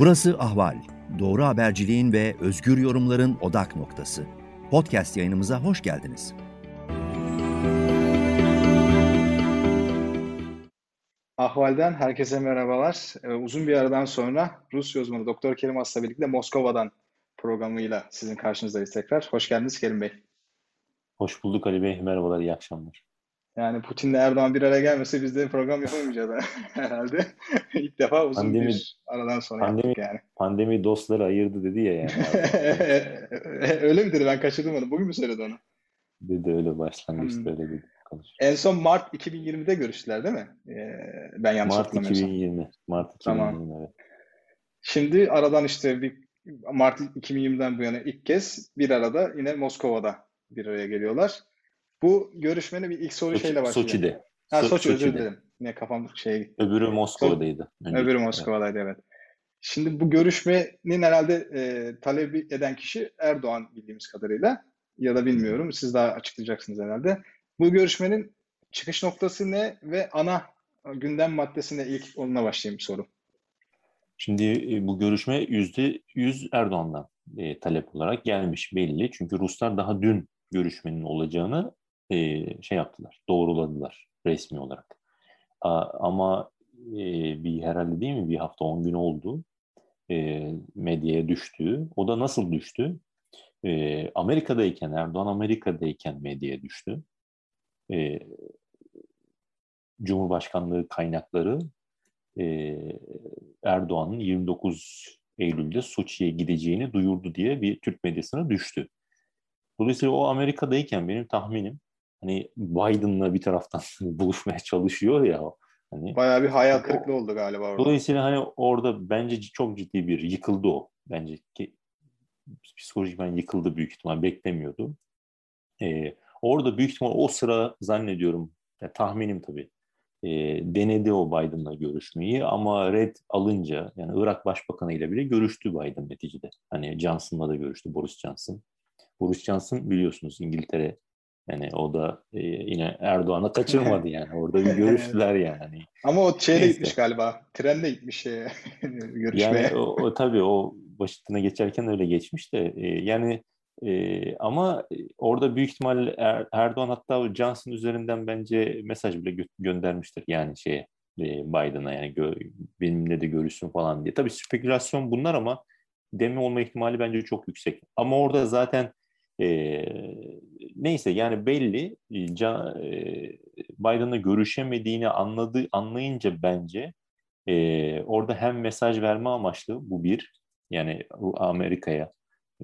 Burası Ahval. Doğru haberciliğin ve özgür yorumların odak noktası. Podcast yayınımıza hoş geldiniz. Ahval'den herkese merhabalar. Ee, uzun bir aradan sonra Rusya uzmanı Doktor Kerim Asla birlikte Moskova'dan programıyla sizin karşınızdayız tekrar. Hoş geldiniz Kerim Bey. Hoş bulduk Ali Bey. Merhabalar, iyi akşamlar. Yani Putin'le Erdoğan bir araya gelmese biz de program yapamayacağız herhalde. İlk defa uzun pandemi, bir aradan sonra pandemi, yaptık yani. Pandemi dostları ayırdı dedi ya yani. öyle mi dedi? Ben kaçırdım onu. Bugün mü söyledi onu? Dedi öyle başlangıçta hmm. öyle dedi. En son Mart 2020'de görüştüler değil mi? Ee, ben yanlış Mart 2020. Mart 2020 tamam. evet. Şimdi aradan işte bir Mart 2020'den bu yana ilk kez bir arada yine Moskova'da bir araya geliyorlar. Bu görüşmenin bir ilk soru Soçi, şeyle başlıyor. Soçi'de. Ha Soçi Soçi'de. özür dilerim. Yine kafam şey. Öbürü Moskova'daydı. Önceki. Öbürü Moskova'daydı evet. Şimdi bu görüşmenin herhalde e, talebi eden kişi Erdoğan bildiğimiz kadarıyla ya da bilmiyorum siz daha açıklayacaksınız herhalde. Bu görüşmenin çıkış noktası ne ve ana gündem maddesi ne ilk onunla başlayayım soru. Şimdi e, bu görüşme yüzde yüz Erdoğan'dan e, talep olarak gelmiş belli. Çünkü Ruslar daha dün görüşmenin olacağını e, şey yaptılar, doğruladılar resmi olarak. Ama e, bir herhalde değil mi bir hafta on gün oldu e, medyaya düştü. O da nasıl düştü? Amerika'dayken, Erdoğan Amerika'dayken medyaya düştü. Cumhurbaşkanlığı kaynakları Erdoğan'ın 29 Eylül'de Soçi'ye gideceğini duyurdu diye bir Türk medyasına düştü. Dolayısıyla o Amerika'dayken benim tahminim hani Biden'la bir taraftan buluşmaya çalışıyor ya. Hani, Bayağı bir hayal kırıklığı oldu galiba orada. Dolayısıyla hani orada bence çok ciddi bir yıkıldı o. Bence ki psikolojik ben yıkıldı büyük ihtimal beklemiyordu. Ee, orada büyük ihtimal o sıra zannediyorum ya tahminim tabii e, denedi o Biden'la görüşmeyi ama red alınca yani Irak Başbakanı ile bile görüştü Biden neticede. Hani Johnson'la da görüştü Boris Johnson. Boris Johnson biliyorsunuz İngiltere yani o da e, yine Erdoğan'a kaçırmadı yani. Orada bir görüştüler yani. Ama o şeyle Neyse. gitmiş galiba. Trenle gitmiş şeye, görüşmeye. Yani o, o tabii o başıtına geçerken öyle geçmiş de e, yani e, ama orada büyük ihtimal er, Erdoğan hatta Johnson üzerinden bence mesaj bile gö- göndermiştir yani şeye e, Biden'a yani gö- benimle de görüşsün falan diye. Tabii spekülasyon bunlar ama demi olma ihtimali bence çok yüksek. Ama orada zaten e, neyse yani belli e, Biden'la görüşemediğini anladı anlayınca bence e, orada hem mesaj verme amaçlı bu bir yani Amerika'ya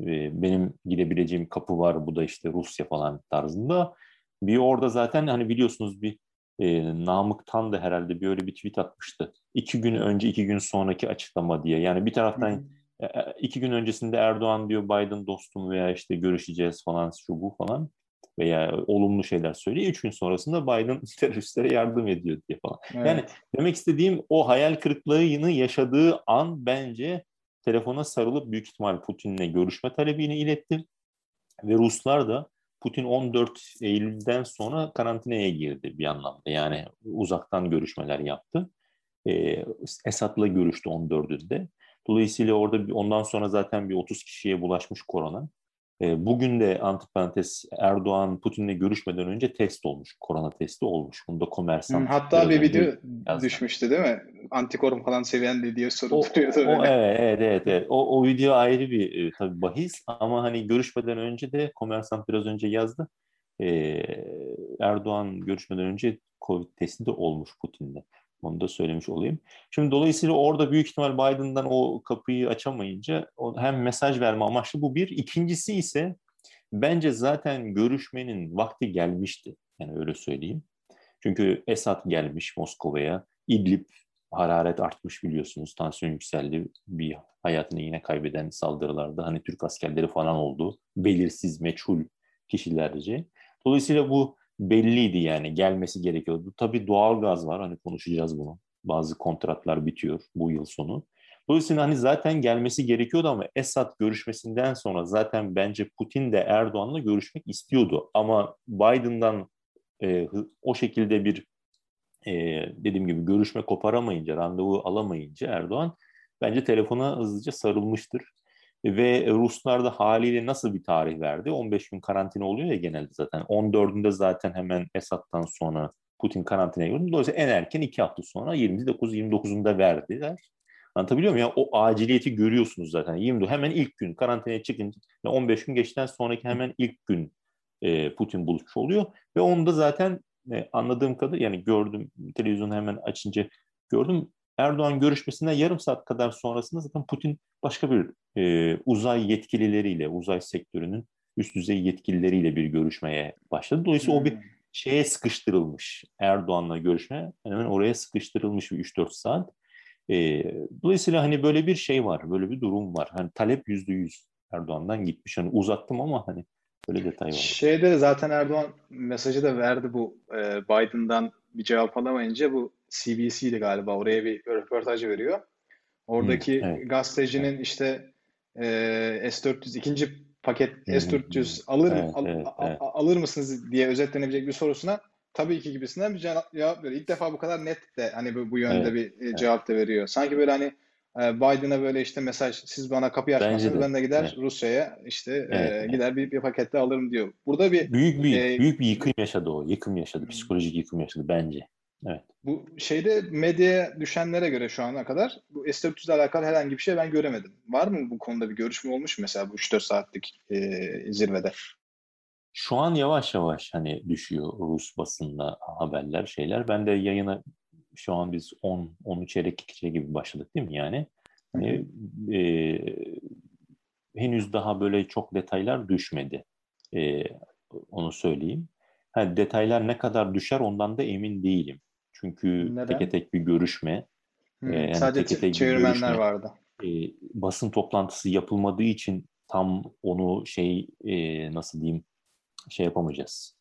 e, benim gidebileceğim kapı var bu da işte Rusya falan tarzında. Bir orada zaten hani biliyorsunuz bir e, Namık Tan da herhalde bir öyle bir tweet atmıştı. İki gün önce iki gün sonraki açıklama diye. Yani bir taraftan e, e, iki gün öncesinde Erdoğan diyor Biden dostum veya işte görüşeceğiz falan şu bu falan veya olumlu şeyler söylüyor. Üç gün sonrasında Biden teröristlere yardım ediyor diye falan. Evet. Yani demek istediğim o hayal kırıklığını yaşadığı an bence telefona sarılıp büyük ihtimal Putin'le görüşme talebini iletti. Ve Ruslar da Putin 14 Eylül'den sonra karantinaya girdi bir anlamda. Yani uzaktan görüşmeler yaptı. Ee, Esad'la görüştü 14'ünde. Dolayısıyla orada ondan sonra zaten bir 30 kişiye bulaşmış korona. E, bugün de antiparantez Erdoğan Putin'le görüşmeden önce test olmuş. Korona testi olmuş. Bunda komersan. Hatta bir video yazdı. düşmüştü değil mi? Antikorum falan seviyen diye soru duruyordu. O, evet, evet, evet, evet. O, o video ayrı bir e, tabii bahis ama hani görüşmeden önce de komersan biraz önce yazdı. E, Erdoğan görüşmeden önce Covid testi de olmuş Putin'le. Onu da söylemiş olayım. Şimdi dolayısıyla orada büyük ihtimal Biden'dan o kapıyı açamayınca hem mesaj verme amaçlı bu bir. İkincisi ise bence zaten görüşmenin vakti gelmişti. Yani öyle söyleyeyim. Çünkü Esad gelmiş Moskova'ya. İdlib hararet artmış biliyorsunuz. Tansiyon yükseldi. Bir hayatını yine kaybeden saldırılarda hani Türk askerleri falan oldu. Belirsiz, meçhul kişilerce. Dolayısıyla bu belliydi yani gelmesi gerekiyordu. Tabii doğal gaz var hani konuşacağız bunu. Bazı kontratlar bitiyor bu yıl sonu. Dolayısıyla hani zaten gelmesi gerekiyordu ama Esad görüşmesinden sonra zaten bence Putin de Erdoğan'la görüşmek istiyordu. Ama Biden'dan e, o şekilde bir e, dediğim gibi görüşme koparamayınca, randevu alamayınca Erdoğan bence telefona hızlıca sarılmıştır. Ve Ruslar da haliyle nasıl bir tarih verdi? 15 gün karantina oluyor ya genelde zaten. 14'ünde zaten hemen Esad'dan sonra Putin karantinaya girdi. Dolayısıyla en erken iki hafta sonra 29-29'unda verdiler. Anlatabiliyor muyum? Ya o aciliyeti görüyorsunuz zaten. 20 hemen ilk gün karantinaya çıkınca 15 gün geçten sonraki hemen ilk gün e, Putin buluşmuş oluyor ve onu da zaten e, anladığım kadar yani gördüm televizyonu hemen açınca gördüm Erdoğan görüşmesine yarım saat kadar sonrasında zaten Putin başka bir e, uzay yetkilileriyle, uzay sektörünün üst düzey yetkilileriyle bir görüşmeye başladı. Dolayısıyla hmm. o bir hmm. şeye sıkıştırılmış. Erdoğan'la görüşme hemen oraya sıkıştırılmış bir 3-4 saat. E, dolayısıyla hani böyle bir şey var, böyle bir durum var. Hani talep yüzde yüz Erdoğan'dan gitmiş. Hani uzattım ama hani böyle detay var. Şeyde zaten Erdoğan mesajı da verdi bu e, Biden'dan bir cevap alamayınca bu CBC'di galiba oraya bir röportaj veriyor. Oradaki hmm, evet. gazetecinin işte e, S400 ikinci paket hmm, S400 alır evet, al, evet, evet. alır mısınız diye özetlenebilecek bir sorusuna tabii ki gibisinden bir cevap veriyor. İlk defa bu kadar net de hani bu, bu yönde evet, bir evet. cevap da veriyor. Sanki böyle hani e, Biden'a böyle işte mesaj siz bana kapıyı açmazsanız ben de gider evet. Rusya'ya işte evet, e, gider bir, bir pakette alırım diyor. Burada bir büyük bir e, büyük bir yıkım yaşadı o. Yıkım yaşadı. Psikolojik yıkım yaşadı bence. Evet. Bu şeyde medyaya düşenlere göre şu ana kadar bu S-400 ile alakalı herhangi bir şey ben göremedim. Var mı bu konuda bir görüşme olmuş mu mesela bu 3-4 saatlik e, zirvede? Şu an yavaş yavaş hani düşüyor Rus basında haberler şeyler. Ben de yayına şu an biz 10 13 çeyrek 2 gibi başladık değil mi yani? Hani e, henüz daha böyle çok detaylar düşmedi. E, onu söyleyeyim. Ha, detaylar ne kadar düşer ondan da emin değilim. Çünkü Neden? teke tek bir görüşme. Hmm, e, yani sadece teke tek çevirmenler görüşme, vardı. E, basın toplantısı yapılmadığı için tam onu şey e, nasıl diyeyim şey yapamayacağız.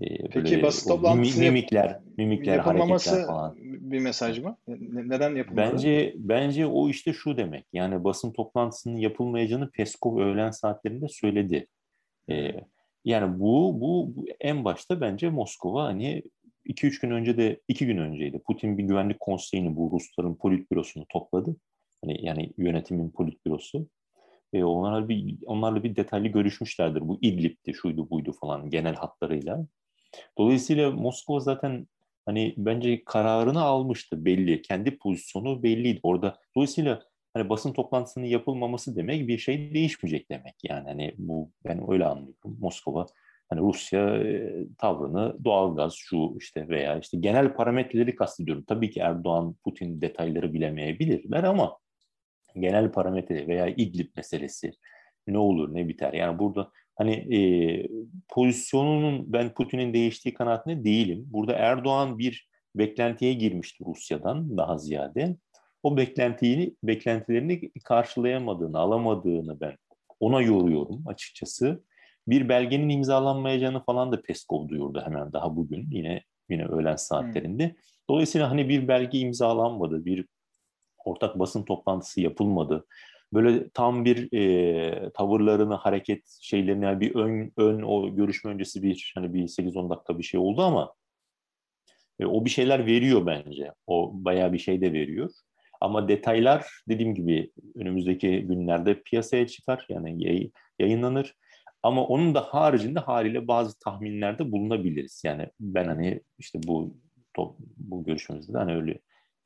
E, Peki basın toplantısı mimikler, mimikler, hareketler falan. bir mesaj mı? Neden yapılmadı? Bence bence o işte şu demek. Yani basın toplantısının yapılmayacağını Peskov öğlen saatlerinde söyledi. E, yani bu, bu, bu en başta bence Moskova hani 2-3 gün önce de 2 gün önceydi. Putin bir güvenlik konseyini bu Rusların politbürosunu topladı. Hani yani yönetimin politbürosu. E, onlarla bir onlarla bir detaylı görüşmüşlerdir. Bu İdlib'ti, şuydu, buydu falan genel hatlarıyla. Dolayısıyla Moskova zaten hani bence kararını almıştı belli. Kendi pozisyonu belliydi orada. Dolayısıyla hani basın toplantısının yapılmaması demek bir şey değişmeyecek demek. Yani hani bu ben öyle anlıyorum. Moskova hani Rusya e, tavrını doğalgaz şu işte veya işte genel parametreleri kastediyorum. Tabii ki Erdoğan, Putin detayları bilemeyebilirler ama genel parametre veya İdlib meselesi ne olur ne biter. Yani burada hani e, pozisyonunun ben Putin'in değiştiği kanaatinde değilim. Burada Erdoğan bir beklentiye girmişti Rusya'dan daha ziyade o beklentiyi, beklentilerini karşılayamadığını, alamadığını ben ona yoruyorum açıkçası. Bir belgenin imzalanmayacağını falan da Peskov duyurdu hemen daha bugün yine yine öğlen saatlerinde. Dolayısıyla hani bir belge imzalanmadı, bir ortak basın toplantısı yapılmadı. Böyle tam bir e, tavırlarını, hareket şeylerini yani bir ön ön o görüşme öncesi bir hani bir 8-10 dakika bir şey oldu ama e, o bir şeyler veriyor bence. O bayağı bir şey de veriyor. Ama detaylar dediğim gibi önümüzdeki günlerde piyasaya çıkar yani yayınlanır. Ama onun da haricinde haliyle bazı tahminlerde bulunabiliriz. Yani ben hani işte bu bu görüşmemizde de hani öyle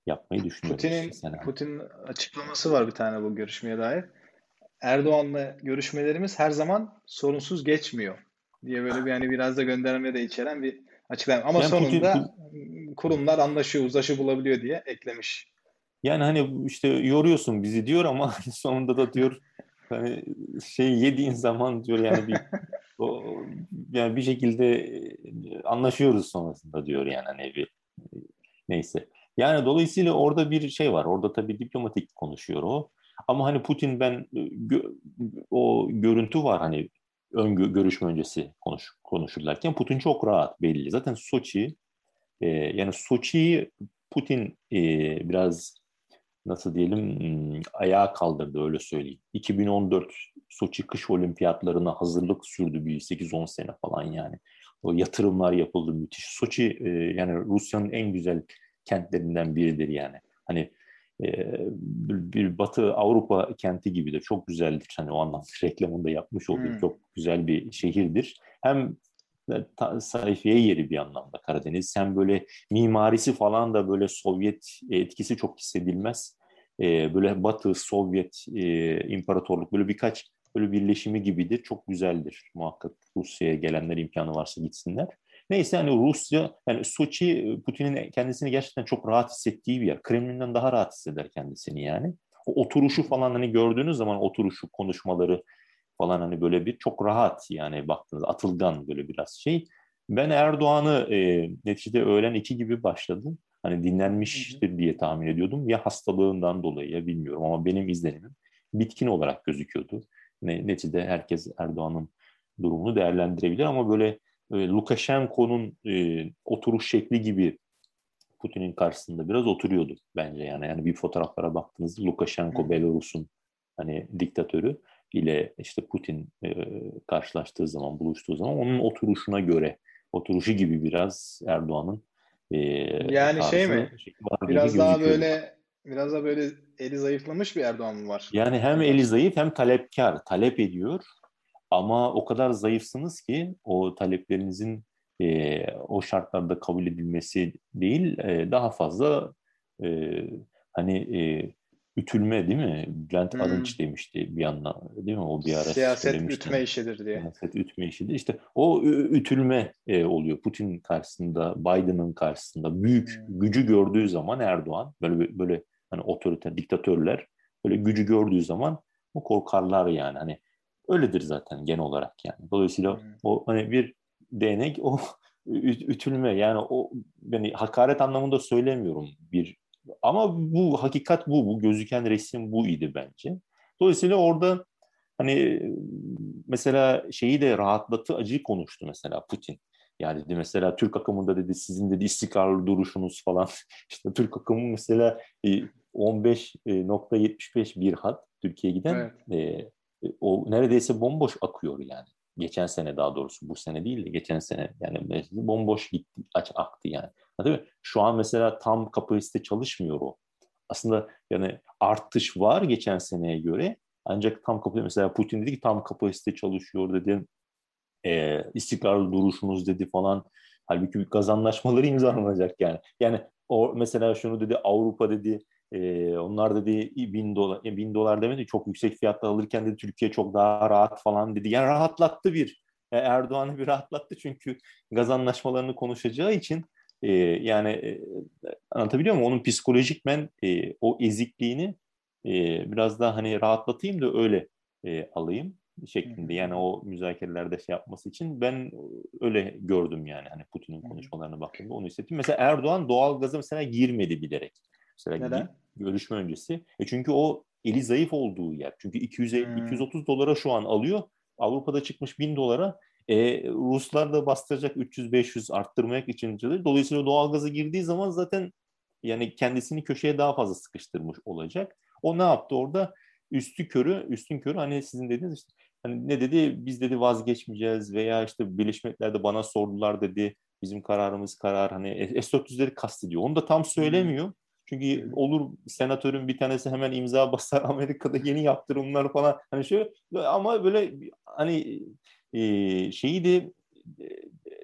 yapmayı düşünüyorum. Putin'in işte Putin açıklaması var bir tane bu görüşmeye dair. Erdoğan'la görüşmelerimiz her zaman sorunsuz geçmiyor diye böyle bir hani biraz da gönderme de içeren bir açıklama. Ama yani sonunda Putin, kurumlar anlaşıyor, uzlaşı bulabiliyor diye eklemiş. Yani hani işte yoruyorsun bizi diyor ama sonunda da diyor hani şey yediğin zaman diyor yani bir o, yani bir şekilde anlaşıyoruz sonrasında diyor yani hani bir neyse. Yani dolayısıyla orada bir şey var. Orada tabii diplomatik konuşuyor o. Ama hani Putin ben gö, o görüntü var hani ön görüşme öncesi konuş, konuşurlarken Putin çok rahat belli. Zaten Soçi e, yani Soçi'yi Putin e, biraz nasıl diyelim ayağa kaldırdı öyle söyleyeyim. 2014 Soçi kış olimpiyatlarına hazırlık sürdü bir 8-10 sene falan yani. O yatırımlar yapıldı müthiş. Soçi e, yani Rusya'nın en güzel kentlerinden biridir yani. Hani bir Batı Avrupa kenti gibidir. Çok güzeldir. Hani o anlamda reklamını da yapmış olduğu hmm. çok güzel bir şehirdir. Hem sayfiye yeri bir anlamda Karadeniz. Hem böyle mimarisi falan da böyle Sovyet etkisi çok hissedilmez. Böyle Batı, Sovyet imparatorluk böyle birkaç böyle birleşimi gibidir. Çok güzeldir. Muhakkak Rusya'ya gelenler imkanı varsa gitsinler. Neyse hani Rusya, yani Soçi Putin'in kendisini gerçekten çok rahat hissettiği bir yer. Kremlin'den daha rahat hisseder kendisini yani. O oturuşu falan hani gördüğünüz zaman oturuşu, konuşmaları falan hani böyle bir çok rahat yani baktığınız atılgan böyle biraz şey. Ben Erdoğan'ı e, neticede öğlen iki gibi başladım. Hani dinlenmiştir diye tahmin ediyordum. Ya hastalığından dolayı ya bilmiyorum ama benim izlenimim bitkin olarak gözüküyordu. Ne, neticede herkes Erdoğan'ın durumunu değerlendirebilir ama böyle e, Lukashenko'nun e, oturuş şekli gibi Putin'in karşısında biraz oturuyordu bence yani. Yani bir fotoğraflara baktığınızda Lukashenko Belarus'un hani diktatörü ile işte Putin e, karşılaştığı zaman, buluştuğu zaman onun oturuşuna göre, oturuşu gibi biraz Erdoğan'ın e, yani şey mi? Biraz daha böyle biraz da böyle eli zayıflamış bir Erdoğan mı var? Yani hem eli zayıf hem talepkar, talep ediyor ama o kadar zayıfsınız ki o taleplerinizin e, o şartlarda kabul edilmesi değil, e, daha fazla e, hani e, ütülme değil mi? Bülent hmm. Arınç demişti bir yandan değil mi? O bir ara Siyaset ütme işidir diye. Siyaset ütme işidir. İşte o ütülme e, oluyor. Putin karşısında, Biden'ın karşısında büyük hmm. gücü gördüğü zaman Erdoğan böyle böyle hani otoriter diktatörler böyle gücü gördüğü zaman o korkarlar yani. Hani öyledir zaten genel olarak yani. Dolayısıyla hmm. o hani bir değnek o ütülme yani o yani hakaret anlamında söylemiyorum bir ama bu hakikat bu, bu gözüken resim bu idi bence. Dolayısıyla orada hani mesela şeyi de rahatlatı acı konuştu mesela Putin. Yani dedi mesela Türk akımında dedi sizin dedi istikrarlı duruşunuz falan. İşte Türk akımı mesela 15.75 e, bir hat Türkiye'ye giden evet. e, o neredeyse bomboş akıyor yani. Geçen sene daha doğrusu bu sene değil de geçen sene yani bomboş gitti aç aktı yani. Mi? Şu an mesela tam kapasite çalışmıyor o. Aslında yani artış var geçen seneye göre. Ancak tam kapasite mesela Putin dedi ki tam kapasite çalışıyor dedi. E, istikrarlı duruşunuz dedi falan. Halbuki gaz anlaşmaları imzalanacak yani. Yani o mesela şunu dedi Avrupa dedi e, onlar dedi bin dolar, bin dolar demedi çok yüksek fiyatla alırken dedi Türkiye çok daha rahat falan dedi. Yani rahatlattı bir. E, Erdoğan'ı bir rahatlattı çünkü gaz anlaşmalarını konuşacağı için e, yani e, anlatabiliyor muyum? Onun psikolojik ben e, o ezikliğini e, biraz daha hani rahatlatayım da öyle e, alayım şeklinde. Yani o müzakerelerde şey yapması için ben öyle gördüm yani hani Putin'in konuşmalarına baktığımda onu hissettim. Mesela Erdoğan doğal gaza mesela girmedi bilerek. Mesela Neden? görüşme öncesi. E çünkü o eli zayıf olduğu yer. Çünkü 200 hmm. 230 dolara şu an alıyor. Avrupa'da çıkmış 1000 dolara e, Ruslar da bastıracak 300-500 arttırmak için. Dolayısıyla doğalgaza girdiği zaman zaten yani kendisini köşeye daha fazla sıkıştırmış olacak. O ne yaptı orada? Üstü körü, üstün körü hani sizin dediğiniz işte hani ne dedi? Biz dedi vazgeçmeyeceğiz veya işte Birleşmiş Milletler'de bana sordular dedi. Bizim kararımız karar hani S-400'leri kastediyor. Onu da tam söylemiyor. Çünkü olur senatörün bir tanesi hemen imza basar Amerika'da yeni yaptırımlar falan hani şöyle ama böyle hani e, şeyi de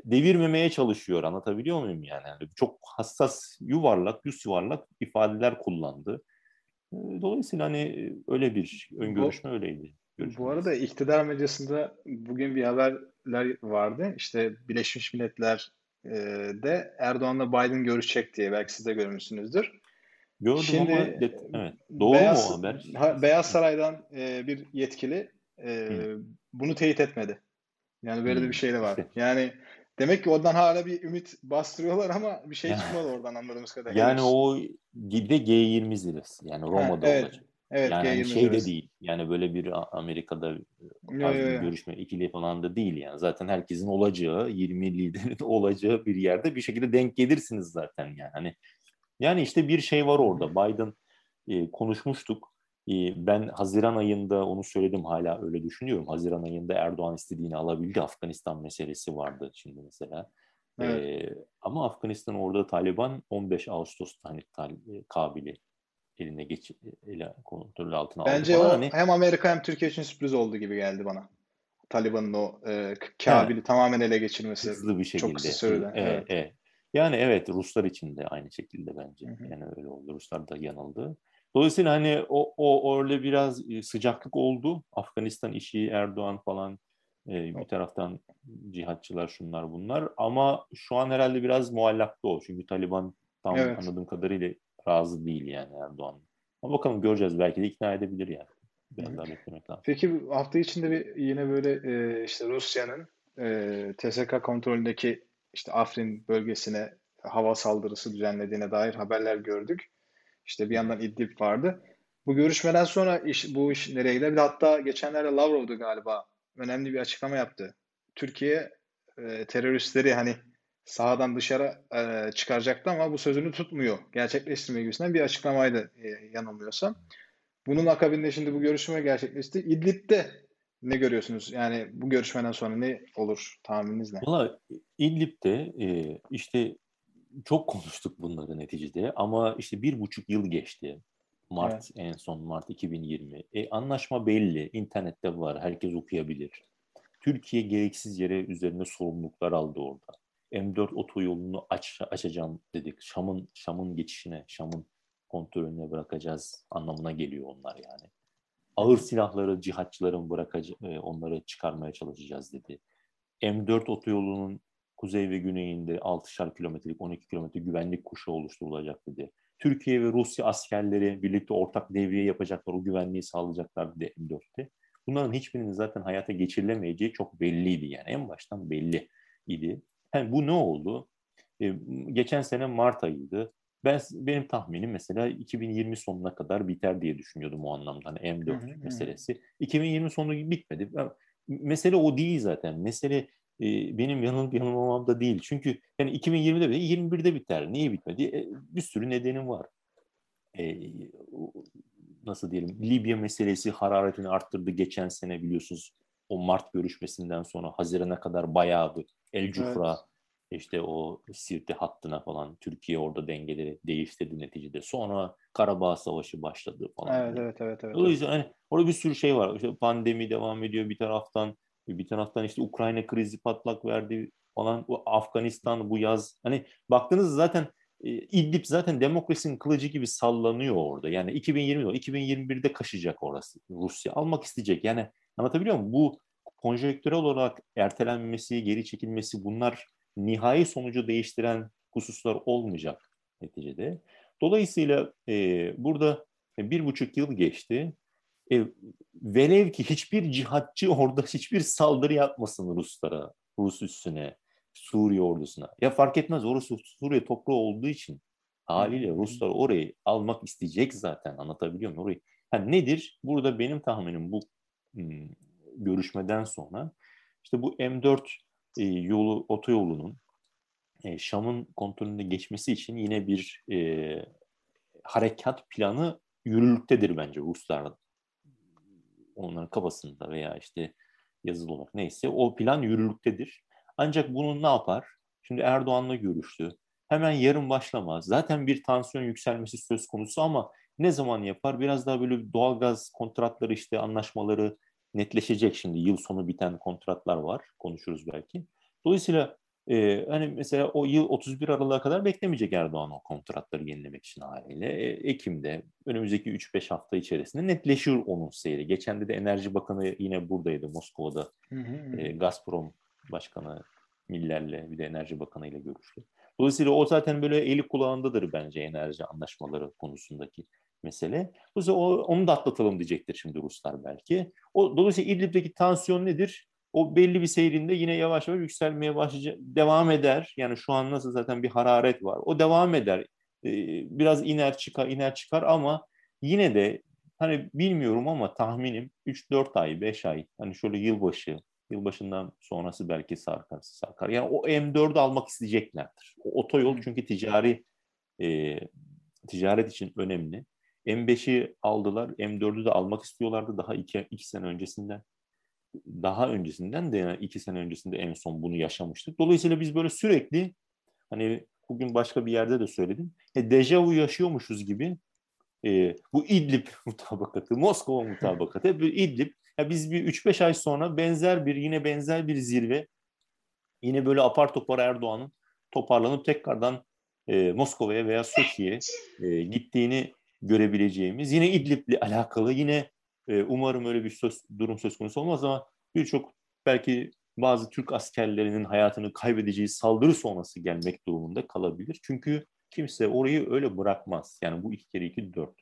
devirmemeye çalışıyor. Anlatabiliyor muyum yani? yani? Çok hassas, yuvarlak, yüz yuvarlak ifadeler kullandı. Dolayısıyla hani öyle bir öngörüşme öyleydi. Görüşmemiz. Bu arada iktidar medyasında bugün bir haberler vardı. İşte Birleşmiş Milletler de Erdoğan'la Biden görüşecek diye belki siz de görmüşsünüzdür. Gördüm Şimdi, ama evet. Doğru Beyaz, mu o haber? Beyaz Saray'dan e, bir yetkili e, bunu teyit etmedi. Yani böyle hmm. bir şey de var. Yani demek ki oradan hala bir ümit bastırıyorlar ama bir şey çıkmadı oradan anladığımız kadarıyla. Yani o gibi de G20 zirvesi. Yani Roma'da ha, evet. olacak. Evet, yani G20 şey de değil. Yani böyle bir Amerika'da tarz bir görüşme ikili falan da değil yani. Zaten herkesin olacağı, 20 liderin olacağı bir yerde bir şekilde denk gelirsiniz zaten yani. Hani yani işte bir şey var orada. Biden e, konuşmuştuk. Ee, ben Haziran ayında onu söyledim hala öyle düşünüyorum. Haziran ayında Erdoğan istediğini alabildi. Afganistan meselesi vardı şimdi mesela. Evet. Ee, ama Afganistan orada Taliban 15 Ağustos'ta hani tal- e, Kabil'i eline geç ele kontrolü altına Bence aldı o Hani, hem Amerika hem Türkiye için sürpriz oldu gibi geldi bana. Taliban'ın o e, Kabil'i Evet. tamamen ele geçirmesi. hızlı bir şekilde. Çok kısa sürede. Evet, Evet. evet. Yani evet Ruslar için de aynı şekilde bence. Hı hı. Yani öyle oldu. Ruslar da yanıldı. Dolayısıyla hani o, o öyle biraz e, sıcaklık oldu. Afganistan işi, Erdoğan falan e, bir taraftan cihatçılar şunlar bunlar. Ama şu an herhalde biraz muallakta o. Çünkü Taliban tam Evet. anladığım kadarıyla razı değil yani Erdoğan. Ama bakalım göreceğiz. Belki de ikna edebilir yani. Biraz daha beklemek lazım. Peki hafta içinde bir yine böyle e, işte Rusya'nın e, TSK kontrolündeki işte Afrin bölgesine hava saldırısı düzenlediğine dair haberler gördük. İşte bir yandan İdlib vardı. Bu görüşmeden sonra iş, bu iş nereye gider? Bir de hatta geçenlerde Lavrov'du galiba. Önemli bir açıklama yaptı. Türkiye e, teröristleri hani sahadan dışarı e, çıkaracaktı ama bu sözünü tutmuyor. Gerçekleştirme gibisinden bir açıklamaydı e, yanılmıyorsam. Bunun akabinde şimdi bu görüşme gerçekleşti. İdlib'de ne görüyorsunuz? Yani bu görüşmeden sonra ne olur tahmininiz ne? Valla İdlib'de e, işte çok konuştuk bunları neticede ama işte bir buçuk yıl geçti. Mart en son Mart 2020. E, anlaşma belli. internette var. Herkes okuyabilir. Türkiye gereksiz yere üzerine sorumluluklar aldı orada. M4 otoyolunu aç, açacağım dedik. Şam'ın Şam'ın geçişine, Şam'ın kontrolüne bırakacağız anlamına geliyor onlar yani. Ağır silahları cihatçıların bırakacak, onları çıkarmaya çalışacağız dedi. M4 otoyolunun kuzey ve güneyinde 6'şar kilometrelik 12 kilometre güvenlik kuşağı oluşturulacak dedi. Türkiye ve Rusya askerleri birlikte ortak devriye yapacaklar, o güvenliği sağlayacaklar dedi M4'te. Bunların hiçbirinin zaten hayata geçirilemeyeceği çok belliydi yani en baştan belli idi. Yani bu ne oldu? Ee, geçen sene Mart ayıydı. Ben benim tahminim mesela 2020 sonuna kadar biter diye düşünüyordum o anlamda hani M4 Hı hı, meselesi. 2020 sonu bitmedi. Mesele o değil zaten. Mesele e, benim yanılıp yanılmamam da değil. Çünkü yani 2020'de bile 21'de biter. Niye bitmedi? E, bir sürü nedenim var. E, nasıl diyelim? Libya meselesi hararetini arttırdı geçen sene biliyorsunuz. O Mart görüşmesinden sonra Haziran'a kadar bayağı bir El Cufra Evet. İşte o Sirte hattına falan Türkiye orada dengeleri değiştirdi neticede. Sonra Karabağ Savaşı başladı falan. Evet, evet, evet, evet. Dolayısıyla hani orada bir sürü şey var. İşte pandemi devam ediyor bir taraftan. Bir taraftan işte Ukrayna krizi patlak verdi falan. Bu Afganistan bu yaz. Hani baktığınız zaten e, İdlib zaten demokrasinin kılıcı gibi sallanıyor orada. Yani 2020 2021'de kaşıyacak orası. Rusya almak isteyecek. Yani anlatabiliyor muyum? Bu konjonktürel olarak ertelenmesi, geri çekilmesi bunlar nihai sonucu değiştiren hususlar olmayacak neticede. Dolayısıyla e, burada bir buçuk yıl geçti. E, velev ki hiçbir cihatçı orada hiçbir saldırı yapmasın Ruslara, Rus üssüne, Suriye ordusuna. Ya fark etmez orası Suriye toprağı olduğu için haliyle Ruslar orayı almak isteyecek zaten anlatabiliyor muyum? Orayı. Yani nedir? Burada benim tahminim bu görüşmeden sonra işte bu M4 e, yolu otoyolunun e, Şam'ın kontrolünde geçmesi için yine bir e, harekat planı yürürlüktedir bence Ruslar onların kafasında veya işte yazılı olarak neyse o plan yürürlüktedir. Ancak bunu ne yapar? Şimdi Erdoğan'la görüştü. Hemen yarın başlamaz. Zaten bir tansiyon yükselmesi söz konusu ama ne zaman yapar? Biraz daha böyle doğalgaz kontratları işte anlaşmaları netleşecek şimdi. Yıl sonu biten kontratlar var. Konuşuruz belki. Dolayısıyla e, hani mesela o yıl 31 Aralık'a kadar beklemeyecek Erdoğan o kontratları yenilemek için haliyle. E, Ekim'de önümüzdeki 3-5 hafta içerisinde netleşir onun seyri. Geçen de, de Enerji Bakanı yine buradaydı Moskova'da. Hı hı. E, Gazprom Başkanı Miller'le bir de Enerji Bakanı ile görüştü. Dolayısıyla o zaten böyle eli kulağındadır bence enerji anlaşmaları konusundaki mesele. Dolayısıyla o, onu da atlatalım diyecektir şimdi Ruslar belki. O, dolayısıyla İdlib'deki tansiyon nedir? O belli bir seyrinde yine yavaş yavaş yükselmeye başlayacak, devam eder. Yani şu an nasıl zaten bir hararet var. O devam eder. Ee, biraz iner çıkar, iner çıkar ama yine de hani bilmiyorum ama tahminim 3-4 ay, 5 ay hani şöyle yılbaşı, yılbaşından sonrası belki sarkar, sarkar. Yani o M4'ü almak isteyeceklerdir. O otoyol çünkü ticari e, ticaret için önemli. M5'i aldılar, M4'ü de almak istiyorlardı daha iki, iki sene öncesinden. Daha öncesinden de yani iki sene öncesinde en son bunu yaşamıştık. Dolayısıyla biz böyle sürekli hani bugün başka bir yerde de söyledim. E, dejavu yaşıyormuşuz gibi e, bu İdlib mutabakatı, Moskova mutabakatı, hep İdlib. Ya biz bir 3-5 ay sonra benzer bir yine benzer bir zirve yine böyle apar topar Erdoğan'ın toparlanıp tekrardan e, Moskova'ya veya Soçi'ye e, gittiğini görebileceğimiz yine İdlib'le alakalı yine e, umarım öyle bir söz, durum söz konusu olmaz ama birçok belki bazı Türk askerlerinin hayatını kaybedeceği saldırı sonrası gelmek durumunda kalabilir. Çünkü kimse orayı öyle bırakmaz. Yani bu iki kere iki dört.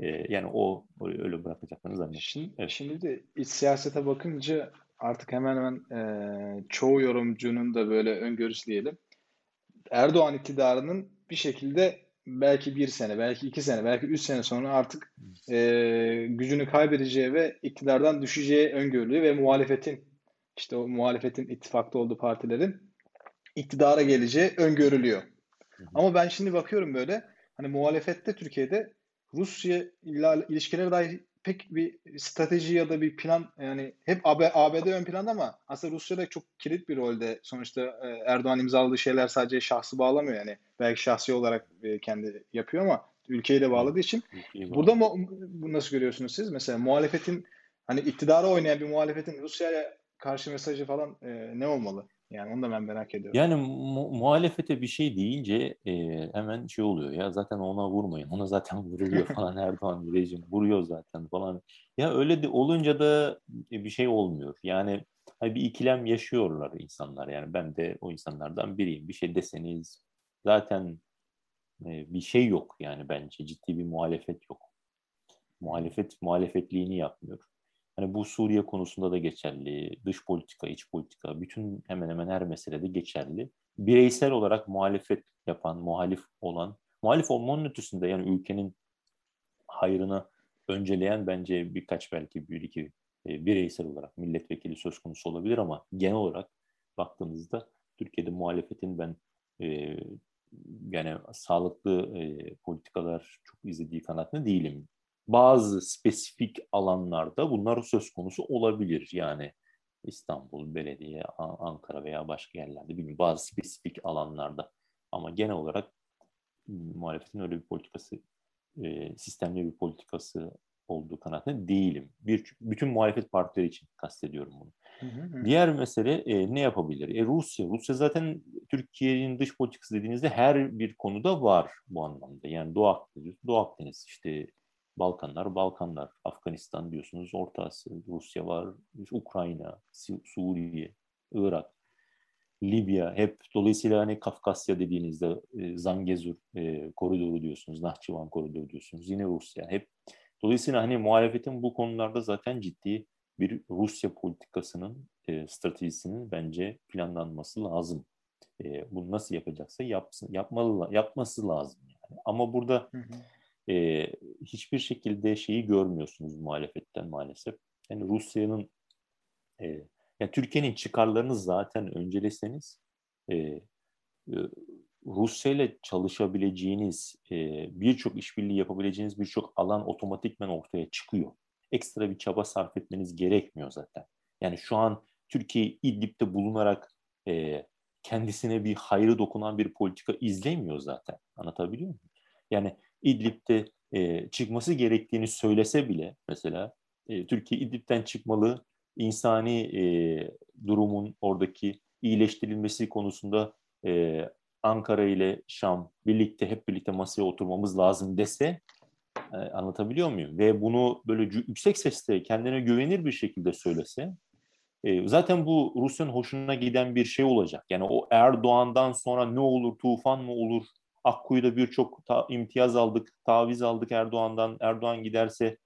Ee, yani o öyle bırakacaklarını zannediyorum. Şimdi, evet. şimdi de iç siyasete bakınca artık hemen hemen e, çoğu yorumcunun da böyle öngörüsü diyelim. Erdoğan iktidarının bir şekilde belki bir sene, belki iki sene, belki üç sene sonra artık e, gücünü kaybedeceği ve iktidardan düşeceği öngörülüyor ve muhalefetin işte o muhalefetin ittifakta olduğu partilerin iktidara geleceği öngörülüyor. Ama ben şimdi bakıyorum böyle hani muhalefette Türkiye'de Rusya ile ilişkileri dair pek bir strateji ya da bir plan yani hep AB, ABD ön planda ama aslında Rusya da çok kilit bir rolde. Sonuçta e, Erdoğan imzaladığı şeyler sadece şahsı bağlamıyor yani. Belki şahsi olarak e, kendi yapıyor ama ülkeyi de bağladığı için. Burada mı bu nasıl görüyorsunuz siz? Mesela muhalefetin hani iktidara oynayan bir muhalefetin Rusya'ya karşı mesajı falan e, ne olmalı? Yani onu da ben merak ediyorum. Yani mu- muhalefete bir şey deyince e, hemen şey oluyor ya zaten ona vurmayın. Ona zaten vuruluyor falan Erdoğan rejim vuruyor zaten falan. Ya öyle de olunca da bir şey olmuyor. Yani hani bir ikilem yaşıyorlar insanlar. Yani ben de o insanlardan biriyim. Bir şey deseniz zaten e, bir şey yok yani bence ciddi bir muhalefet yok. Muhalefet muhalefetliğini yapmıyor. Hani bu Suriye konusunda da geçerli, dış politika, iç politika, bütün hemen hemen her meselede geçerli. Bireysel olarak muhalefet yapan, muhalif olan, muhalif olmanın ötesinde yani ülkenin hayrını önceleyen bence birkaç belki bir iki e, bireysel olarak milletvekili söz konusu olabilir ama genel olarak baktığınızda Türkiye'de muhalefetin ben e, yani sağlıklı e, politikalar çok izlediği kanaatinde değilim bazı spesifik alanlarda bunlar söz konusu olabilir. Yani İstanbul, Belediye, Ankara veya başka yerlerde bilmiyorum bazı spesifik alanlarda. Ama genel olarak muhalefetin öyle bir politikası, sistemli bir politikası olduğu kanaatinde değilim. Bir, bütün muhalefet partileri için kastediyorum bunu. Hı hı. Diğer mesele e, ne yapabilir? E, Rusya. Rusya zaten Türkiye'nin dış politikası dediğinizde her bir konuda var bu anlamda. Yani Doğu Akdeniz, Doğu Akdeniz işte Balkanlar, Balkanlar, Afganistan diyorsunuz, Orta Asya, Rusya var, Ukrayna, Suriye, Irak, Libya hep dolayısıyla hani Kafkasya dediğinizde e, Zangezur e, koridoru diyorsunuz, Nahçıvan koridoru diyorsunuz, yine Rusya hep dolayısıyla hani muhalefetin bu konularda zaten ciddi bir Rusya politikasının e, stratejisinin bence planlanması lazım. E, bunu nasıl yapacaksa yapsın, yapmalı, yapması lazım yani. Ama burada hı hı e, hiçbir şekilde şeyi görmüyorsunuz muhalefetten maalesef. Yani Rusya'nın e, yani Türkiye'nin çıkarlarını zaten önceleseniz e, e, Rusya ile çalışabileceğiniz, e, birçok işbirliği yapabileceğiniz birçok alan otomatikmen ortaya çıkıyor. Ekstra bir çaba sarf etmeniz gerekmiyor zaten. Yani şu an Türkiye İdlib'de bulunarak e, kendisine bir hayrı dokunan bir politika izlemiyor zaten. Anlatabiliyor muyum? Yani İdlib'de e, çıkması gerektiğini söylese bile mesela e, Türkiye İdlib'den çıkmalı, insani e, durumun oradaki iyileştirilmesi konusunda e, Ankara ile Şam birlikte hep birlikte masaya oturmamız lazım dese e, anlatabiliyor muyum? Ve bunu böyle yüksek sesle kendine güvenir bir şekilde söylese e, zaten bu Rusya'nın hoşuna giden bir şey olacak. Yani o Erdoğan'dan sonra ne olur, tufan mı olur Akkuyu'da birçok ta- imtiyaz aldık, taviz aldık Erdoğan'dan. Erdoğan giderse